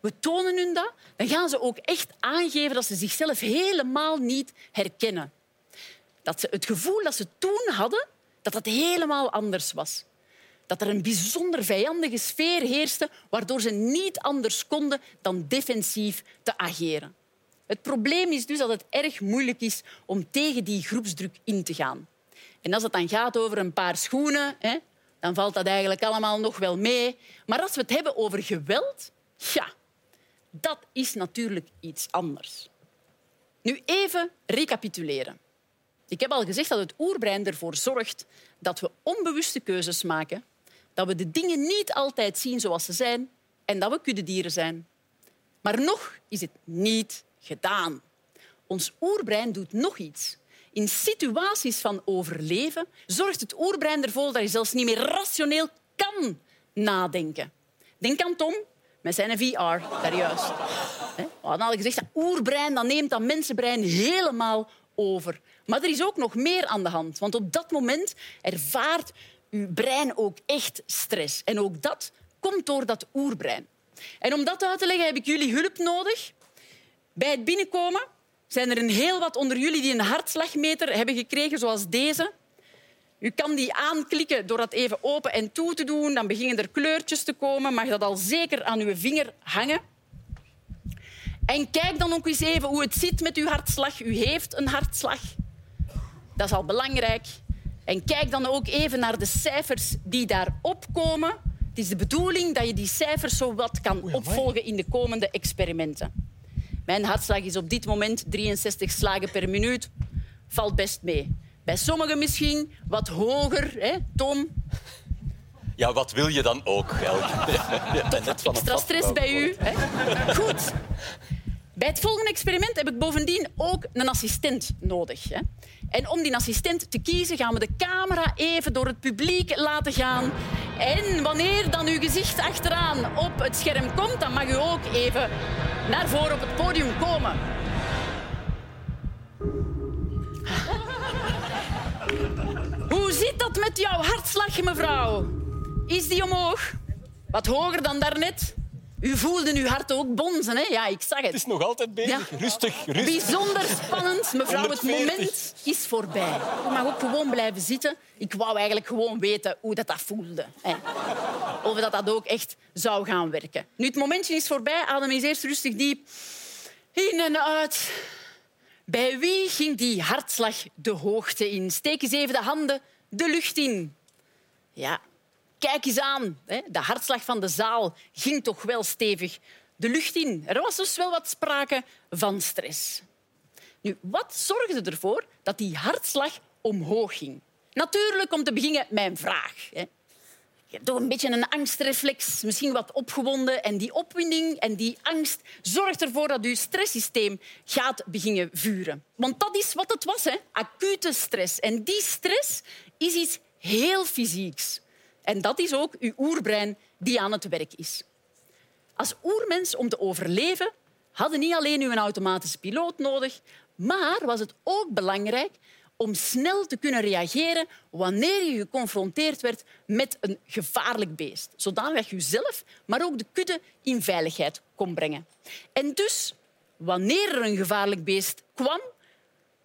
we tonen hun dat, dan gaan ze ook echt aangeven dat ze zichzelf helemaal niet herkennen. Dat ze het gevoel dat ze toen hadden, dat dat helemaal anders was dat er een bijzonder vijandige sfeer heerste, waardoor ze niet anders konden dan defensief te ageren. Het probleem is dus dat het erg moeilijk is om tegen die groepsdruk in te gaan. En als het dan gaat over een paar schoenen, hè, dan valt dat eigenlijk allemaal nog wel mee. Maar als we het hebben over geweld, ja, dat is natuurlijk iets anders. Nu even recapituleren. Ik heb al gezegd dat het oerbrein ervoor zorgt dat we onbewuste keuzes maken dat we de dingen niet altijd zien zoals ze zijn en dat we kuddedieren zijn. Maar nog is het niet gedaan. Ons oerbrein doet nog iets. In situaties van overleven zorgt het oerbrein ervoor dat je zelfs niet meer rationeel kan nadenken. Denk aan Tom met zijn VR, daar juist. We hadden al gezegd, dat oerbrein dat neemt dat mensenbrein helemaal over. Maar er is ook nog meer aan de hand. Want op dat moment ervaart uw brein ook echt stress. En ook dat komt door dat oerbrein. En om dat uit te leggen heb ik jullie hulp nodig. Bij het binnenkomen zijn er een heel wat onder jullie die een hartslagmeter hebben gekregen, zoals deze. U kan die aanklikken door dat even open en toe te doen. Dan beginnen er kleurtjes te komen. Mag dat al zeker aan uw vinger hangen. En kijk dan ook eens even hoe het zit met uw hartslag. U heeft een hartslag. Dat is al belangrijk. En kijk dan ook even naar de cijfers die daarop komen. Het is de bedoeling dat je die cijfers zo wat kan opvolgen in de komende experimenten. Mijn hartslag is op dit moment 63 slagen per minuut. Valt best mee. Bij sommigen misschien wat hoger, hè, Tom? Ja, wat wil je dan ook, Elke? *laughs* Extra stress bij u. Hè? Goed. Bij het volgende experiment heb ik bovendien ook een assistent nodig. Hè. En om die assistent te kiezen gaan we de camera even door het publiek laten gaan. En wanneer dan uw gezicht achteraan op het scherm komt, dan mag u ook even naar voren op het podium komen. *laughs* Hoe zit dat met jouw hartslag, mevrouw? Is die omhoog? Wat hoger dan daarnet? U voelde uw hart ook bonzen, hè? Ja, ik zag het. Het is nog altijd bezig. Ja. Rustig, rustig. Bijzonder spannend. Mevrouw, het 140. moment is voorbij. U mag ook gewoon blijven zitten. Ik wou eigenlijk gewoon weten hoe dat, dat voelde. Hè. Of dat dat ook echt zou gaan werken. Nu, het momentje is voorbij. Adem eens eerst rustig diep in en uit. Bij wie ging die hartslag de hoogte in? Steek eens even de handen de lucht in. Ja, kijk eens aan. De hartslag van de zaal ging toch wel stevig de lucht in. Er was dus wel wat sprake van stress. Nu, wat zorgde ervoor dat die hartslag omhoog ging? Natuurlijk om te beginnen mijn vraag. Je hebt toch een beetje een angstreflex, misschien wat opgewonden. En die opwinding en die angst zorgt ervoor dat je stresssysteem gaat beginnen vuren. Want dat is wat het was, hè? acute stress. En die stress is iets heel fysieks. En dat is ook uw oerbrein die aan het werk is. Als oermens om te overleven hadden niet alleen u een automatische piloot nodig, maar was het ook belangrijk om snel te kunnen reageren wanneer je geconfronteerd werd met een gevaarlijk beest. Zodanig je zelf, maar ook de kudde in veiligheid kon brengen. En dus, wanneer er een gevaarlijk beest kwam,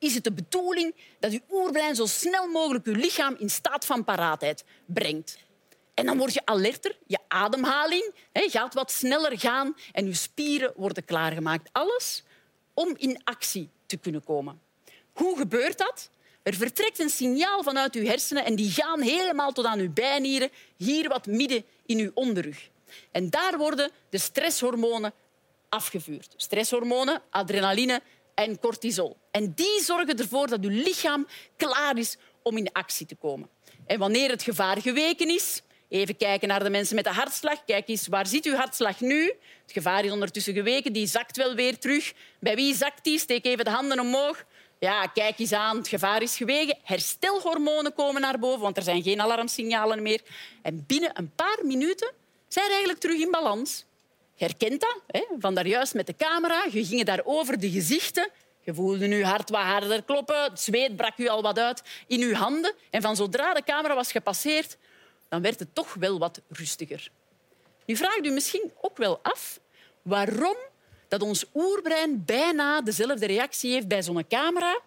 is het de bedoeling dat uw oerbrein zo snel mogelijk uw lichaam in staat van paraatheid brengt. En dan word je alerter, je ademhaling gaat wat sneller gaan en je spieren worden klaargemaakt. Alles om in actie te kunnen komen. Hoe gebeurt dat? Er vertrekt een signaal vanuit uw hersenen en die gaan helemaal tot aan uw bijnieren, hier wat midden in uw onderrug. En daar worden de stresshormonen afgevuurd. Stresshormonen, adrenaline en cortisol. En die zorgen ervoor dat uw lichaam klaar is om in actie te komen. En wanneer het gevaar geweken is, even kijken naar de mensen met de hartslag. Kijk eens, waar zit uw hartslag nu? Het gevaar is ondertussen geweken, die zakt wel weer terug. Bij wie zakt die? Steek even de handen omhoog. Ja, kijk eens aan, het gevaar is geweken. Herstelhormonen komen naar boven, want er zijn geen alarmsignalen meer. En binnen een paar minuten zijn we eigenlijk terug in balans. Je herkent dat, hè? van daar juist met de camera. Je ging daar over de gezichten. Je voelde je hart wat harder kloppen. Het zweet brak u al wat uit in uw handen. En van zodra de camera was gepasseerd, dan werd het toch wel wat rustiger. Nu vraagt u misschien ook wel af waarom dat ons oerbrein bijna dezelfde reactie heeft bij zo'n camera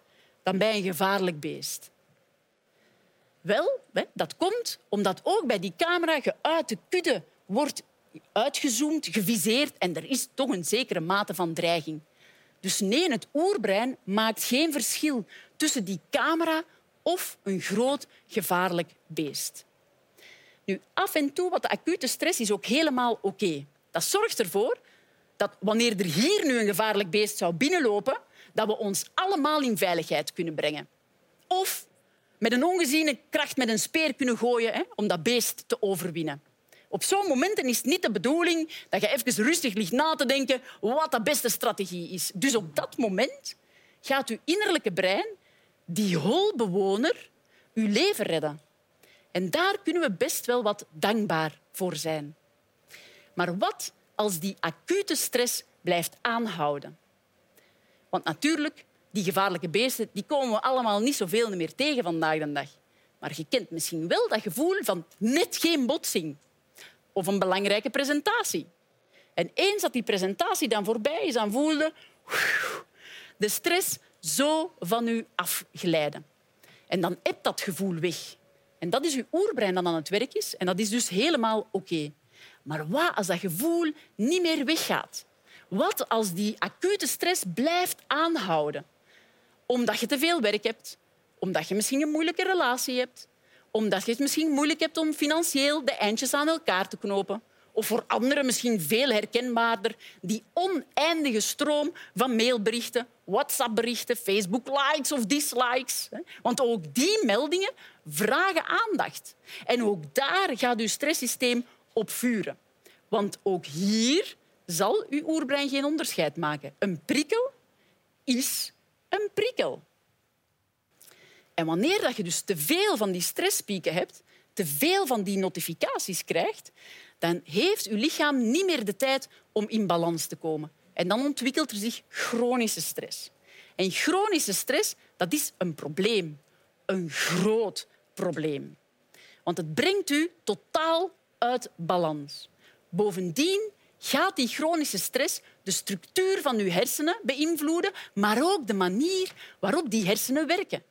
dan bij een gevaarlijk beest. Wel, dat komt omdat ook bij die camera je uit de kudde wordt uitgezoomd, geviseerd en er is toch een zekere mate van dreiging. Dus nee, het oerbrein maakt geen verschil tussen die camera of een groot gevaarlijk beest. Nu, af en toe wat de acute stress is ook helemaal oké. Dat zorgt ervoor dat wanneer er hier nu een gevaarlijk beest zou binnenlopen, dat we ons allemaal in veiligheid kunnen brengen. Of met een ongeziene kracht met een speer kunnen gooien hè, om dat beest te overwinnen. Op zo'n momenten is het niet de bedoeling dat je even rustig ligt na te denken wat de beste strategie is. Dus op dat moment gaat uw innerlijke brein, die holbewoner, uw leven redden. En daar kunnen we best wel wat dankbaar voor zijn. Maar wat als die acute stress blijft aanhouden? Want natuurlijk, die gevaarlijke beesten die komen we allemaal niet zoveel meer tegen vandaag de dag. Maar je kent misschien wel dat gevoel van net geen botsing of een belangrijke presentatie. En eens dat die presentatie dan voorbij is, dan voelde de stress zo van u afglijden. En dan hebt dat gevoel weg. En dat is uw oerbrein dat aan het werk is. En dat is dus helemaal oké. Maar wat als dat gevoel niet meer weggaat? Wat als die acute stress blijft aanhouden? Omdat je te veel werk hebt, omdat je misschien een moeilijke relatie hebt, omdat je het misschien moeilijk hebt om financieel de eindjes aan elkaar te knopen. Of voor anderen misschien veel herkenbaarder, die oneindige stroom van mailberichten, WhatsApp-berichten, Facebook-likes of dislikes. Want ook die meldingen vragen aandacht. En ook daar gaat uw stresssysteem op vuren. Want ook hier zal uw oerbrein geen onderscheid maken. Een prikkel is een prikkel. En wanneer dat je dus te veel van die stresspieken hebt, te veel van die notificaties krijgt, dan heeft uw lichaam niet meer de tijd om in balans te komen. En dan ontwikkelt er zich chronische stress. En chronische stress dat is een probleem. Een groot probleem. Want het brengt u totaal uit balans. Bovendien gaat die chronische stress de structuur van uw hersenen beïnvloeden, maar ook de manier waarop die hersenen werken.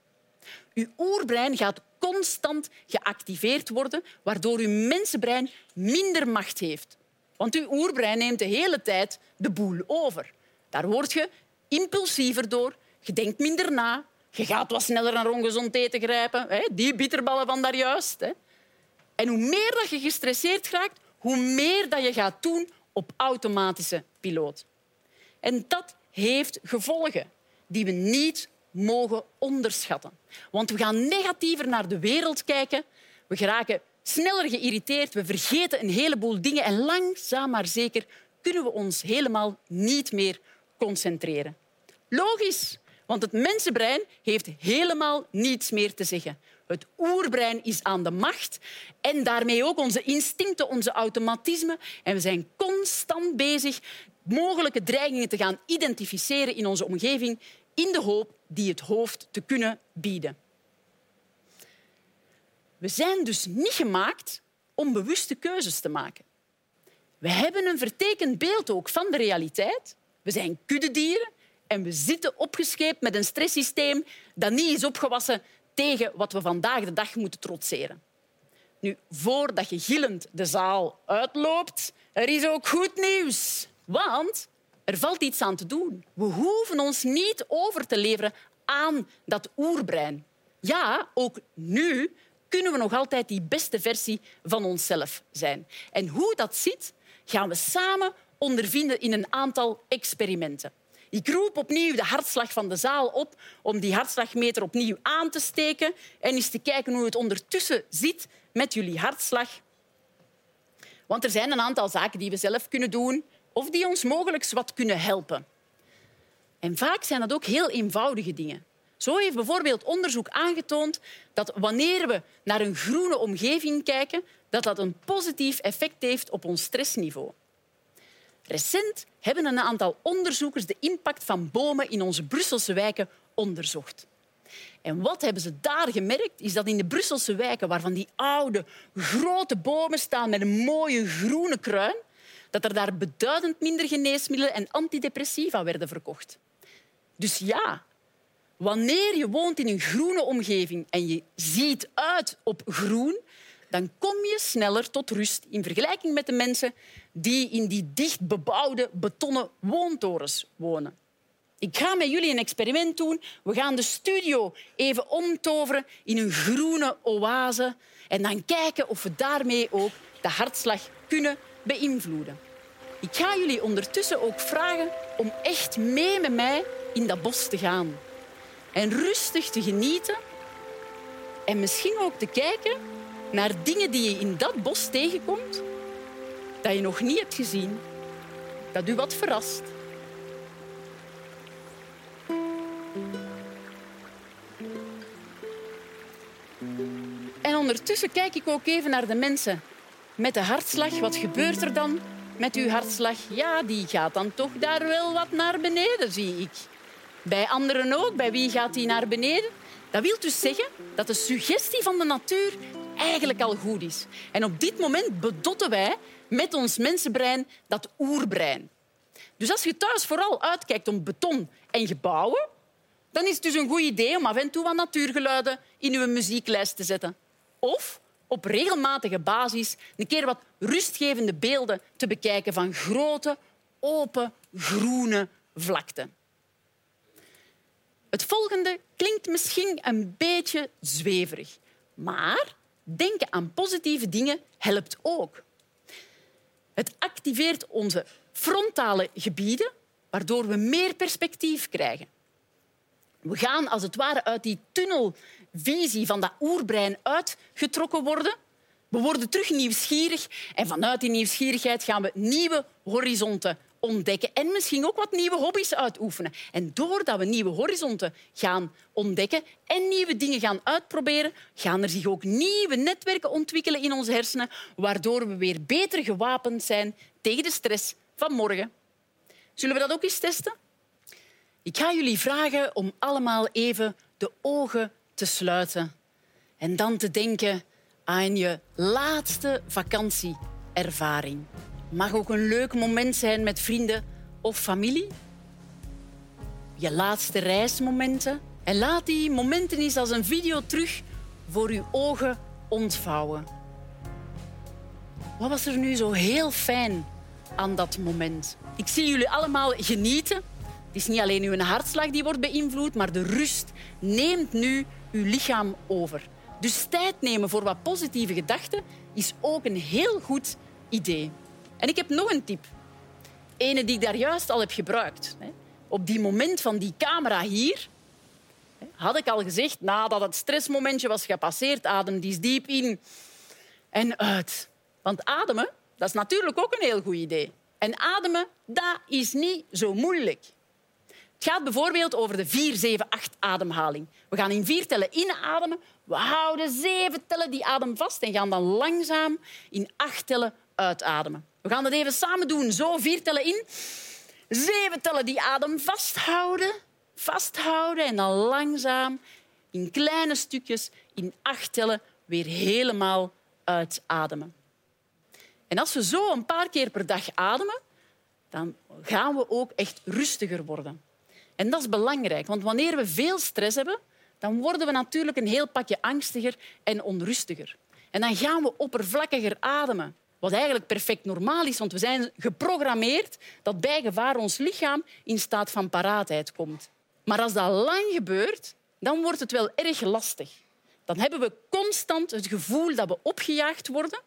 Uw oerbrein gaat constant geactiveerd worden, waardoor uw mensenbrein minder macht heeft. Want uw oerbrein neemt de hele tijd de boel over. Daar word je impulsiever door, je denkt minder na, je gaat wat sneller naar ongezond eten grijpen. Die bitterballen van daarjuist. En hoe meer dat je gestresseerd raakt, hoe meer dat je gaat doen op automatische piloot. En dat heeft gevolgen die we niet mogen onderschatten. Want we gaan negatiever naar de wereld kijken. We geraken sneller geïrriteerd. We vergeten een heleboel dingen. En langzaam maar zeker kunnen we ons helemaal niet meer concentreren. Logisch, want het mensenbrein heeft helemaal niets meer te zeggen. Het oerbrein is aan de macht en daarmee ook onze instincten, onze automatismen. En we zijn constant bezig mogelijke dreigingen te gaan identificeren in onze omgeving in de hoop die het hoofd te kunnen bieden. We zijn dus niet gemaakt om bewuste keuzes te maken. We hebben een vertekend beeld ook van de realiteit. We zijn kuddedieren en we zitten opgescheept met een stresssysteem dat niet is opgewassen tegen wat we vandaag de dag moeten trotseren. Nu, voordat je gillend de zaal uitloopt, er is ook goed nieuws. Want er valt iets aan te doen. We hoeven ons niet over te leveren aan dat oerbrein. Ja, ook nu kunnen we nog altijd die beste versie van onszelf zijn. En hoe dat zit, gaan we samen ondervinden in een aantal experimenten. Ik roep opnieuw de hartslag van de zaal op om die hartslagmeter opnieuw aan te steken en eens te kijken hoe het ondertussen zit met jullie hartslag. Want er zijn een aantal zaken die we zelf kunnen doen of die ons mogelijk wat kunnen helpen. En vaak zijn dat ook heel eenvoudige dingen. Zo heeft bijvoorbeeld onderzoek aangetoond dat wanneer we naar een groene omgeving kijken, dat dat een positief effect heeft op ons stressniveau. Recent hebben een aantal onderzoekers de impact van bomen in onze Brusselse wijken onderzocht. En wat hebben ze daar gemerkt, is dat in de Brusselse wijken, waarvan die oude, grote bomen staan met een mooie groene kruin, dat er daar beduidend minder geneesmiddelen en antidepressiva werden verkocht. Dus ja, wanneer je woont in een groene omgeving en je ziet uit op groen, dan kom je sneller tot rust in vergelijking met de mensen die in die dicht bebouwde betonnen woontorens wonen. Ik ga met jullie een experiment doen. We gaan de studio even omtoveren in een groene oase en dan kijken of we daarmee ook de hartslag kunnen beïnvloeden. Ik ga jullie ondertussen ook vragen om echt mee met mij in dat bos te gaan. En rustig te genieten en misschien ook te kijken naar dingen die je in dat bos tegenkomt dat je nog niet hebt gezien, dat u wat verrast. En ondertussen kijk ik ook even naar de mensen met de hartslag. Wat gebeurt er dan met uw hartslag? Ja, die gaat dan toch daar wel wat naar beneden, zie ik. Bij anderen ook. Bij wie gaat die naar beneden? Dat wil dus zeggen dat de suggestie van de natuur eigenlijk al goed is. En op dit moment bedotten wij met ons mensenbrein dat oerbrein. Dus als je thuis vooral uitkijkt om beton en gebouwen, dan is het dus een goed idee om af en toe wat natuurgeluiden in uw muzieklijst te zetten. Of op regelmatige basis een keer wat rustgevende beelden te bekijken van grote, open, groene vlakten. Het volgende klinkt misschien een beetje zweverig, maar denken aan positieve dingen helpt ook. Het activeert onze frontale gebieden, waardoor we meer perspectief krijgen. We gaan als het ware uit die tunnelvisie van dat oerbrein uitgetrokken worden. We worden terug nieuwsgierig en vanuit die nieuwsgierigheid gaan we nieuwe horizonten ontdekken en misschien ook wat nieuwe hobby's uitoefenen. En doordat we nieuwe horizonten gaan ontdekken en nieuwe dingen gaan uitproberen, gaan er zich ook nieuwe netwerken ontwikkelen in onze hersenen, waardoor we weer beter gewapend zijn tegen de stress van morgen. Zullen we dat ook eens testen? Ik ga jullie vragen om allemaal even de ogen te sluiten en dan te denken aan je laatste vakantieervaring. Mag ook een leuk moment zijn met vrienden of familie. Je laatste reismomenten. En laat die momenten eens als een video terug voor je ogen ontvouwen. Wat was er nu zo heel fijn aan dat moment? Ik zie jullie allemaal genieten. Is niet alleen uw hartslag die wordt beïnvloed, maar de rust neemt nu uw lichaam over. Dus tijd nemen voor wat positieve gedachten is ook een heel goed idee. En ik heb nog een tip. Ene die ik daar juist al heb gebruikt. Op die moment van die camera hier had ik al gezegd, nadat het stressmomentje was gepasseerd, adem die diep in en uit. Want ademen, dat is natuurlijk ook een heel goed idee. En ademen, dat is niet zo moeilijk. Het gaat bijvoorbeeld over de 4-7-8 ademhaling. We gaan in vier tellen inademen, we houden zeven tellen die adem vast en gaan dan langzaam in acht tellen uitademen. We gaan dat even samen doen. Zo, vier tellen in. Zeven tellen die adem vasthouden. Vasthouden en dan langzaam in kleine stukjes in acht tellen weer helemaal uitademen. En als we zo een paar keer per dag ademen, dan gaan we ook echt rustiger worden. En dat is belangrijk, want wanneer we veel stress hebben, dan worden we natuurlijk een heel pakje angstiger en onrustiger. En dan gaan we oppervlakkiger ademen. Wat eigenlijk perfect normaal is, want we zijn geprogrammeerd dat bij gevaar ons lichaam in staat van paraatheid komt. Maar als dat lang gebeurt, dan wordt het wel erg lastig. Dan hebben we constant het gevoel dat we opgejaagd worden.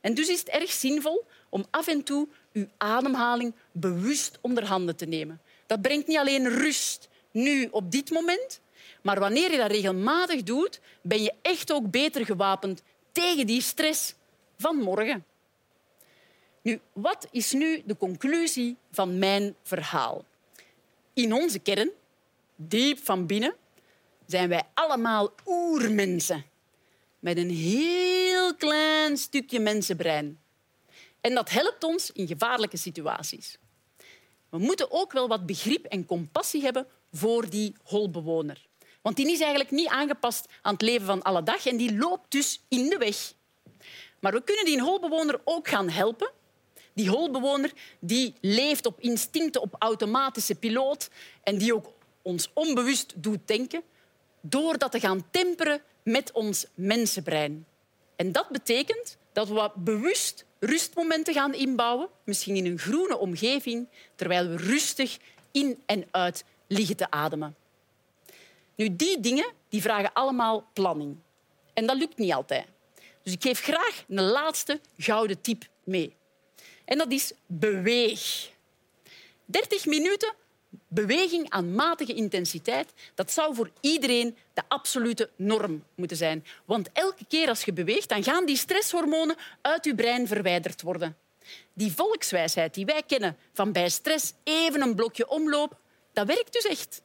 En dus is het erg zinvol om af en toe uw ademhaling bewust onder handen te nemen. Dat brengt niet alleen rust nu op dit moment, maar wanneer je dat regelmatig doet, ben je echt ook beter gewapend tegen die stress van morgen. Nu, wat is nu de conclusie van mijn verhaal? In onze kern, diep van binnen, zijn wij allemaal oermensen. Met een heel klein stukje mensenbrein. En dat helpt ons in gevaarlijke situaties. We moeten ook wel wat begrip en compassie hebben voor die holbewoner. Want die is eigenlijk niet aangepast aan het leven van alle dag en die loopt dus in de weg. Maar we kunnen die holbewoner ook gaan helpen. Die holbewoner die leeft op instincten, op automatische piloot en die ook ons onbewust doet denken, door dat te gaan temperen met ons mensenbrein. En dat betekent dat we wat bewust rustmomenten gaan inbouwen, misschien in een groene omgeving, terwijl we rustig in en uit liggen te ademen. Nu, die dingen die vragen allemaal planning. En dat lukt niet altijd. Dus ik geef graag een laatste gouden tip mee. En dat is beweeg. 30 minuten beweging aan matige intensiteit, dat zou voor iedereen de absolute norm moeten zijn. Want elke keer als je beweegt, dan gaan die stresshormonen uit je brein verwijderd worden. Die volkswijsheid die wij kennen van bij stress even een blokje omlopen, dat werkt dus echt.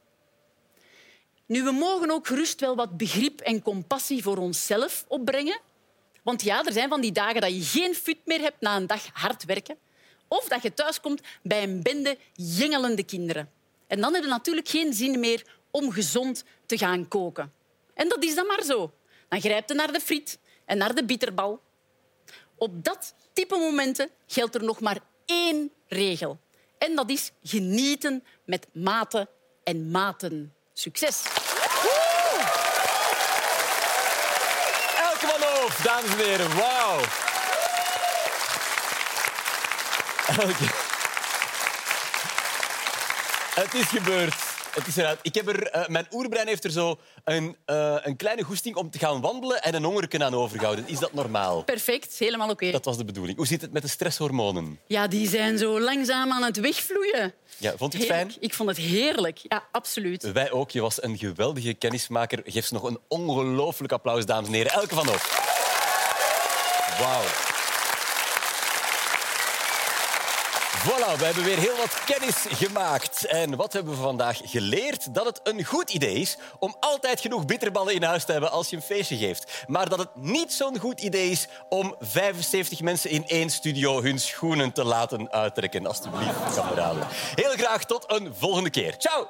Nu, we mogen ook gerust wel wat begrip en compassie voor onszelf opbrengen. Want ja, er zijn van die dagen dat je geen fut meer hebt na een dag hard werken. Of dat je thuiskomt bij een bende jengelende kinderen. En dan heb je natuurlijk geen zin meer om gezond te gaan koken. En dat is dan maar zo. Dan grijpt je naar de friet en naar de bitterbal. Op dat type momenten geldt er nog maar één regel. En dat is genieten met mate en maten. Succes! Elke van Hoof, dames en heren. Wauw. Elke. Het is gebeurd. Het is eruit. Ik heb er, eh, mijn oerbrein heeft er zo een, eh, een kleine goesting om te gaan wandelen en een hongerken aan overgehouden. Is dat normaal? Perfect, helemaal oké. Dat was de bedoeling. Hoe zit het met de stresshormonen? Ja, die zijn zo langzaam aan het wegvloeien. Ja, vond je het Heerlijk. fijn? Ik vond het heerlijk. Ja, absoluut. Wij ook. Je was een geweldige kennismaker. Geef ze nog een ongelooflijk applaus, dames en heren. Elke van op. Wauw. Voilà, we hebben weer heel wat kennis gemaakt. En wat hebben we vandaag geleerd? Dat het een goed idee is om altijd genoeg bitterballen in huis te hebben als je een feestje geeft. Maar dat het niet zo'n goed idee is om 75 mensen in één studio hun schoenen te laten uittrekken. Alsjeblieft, kameraden. Heel graag tot een volgende keer. Ciao!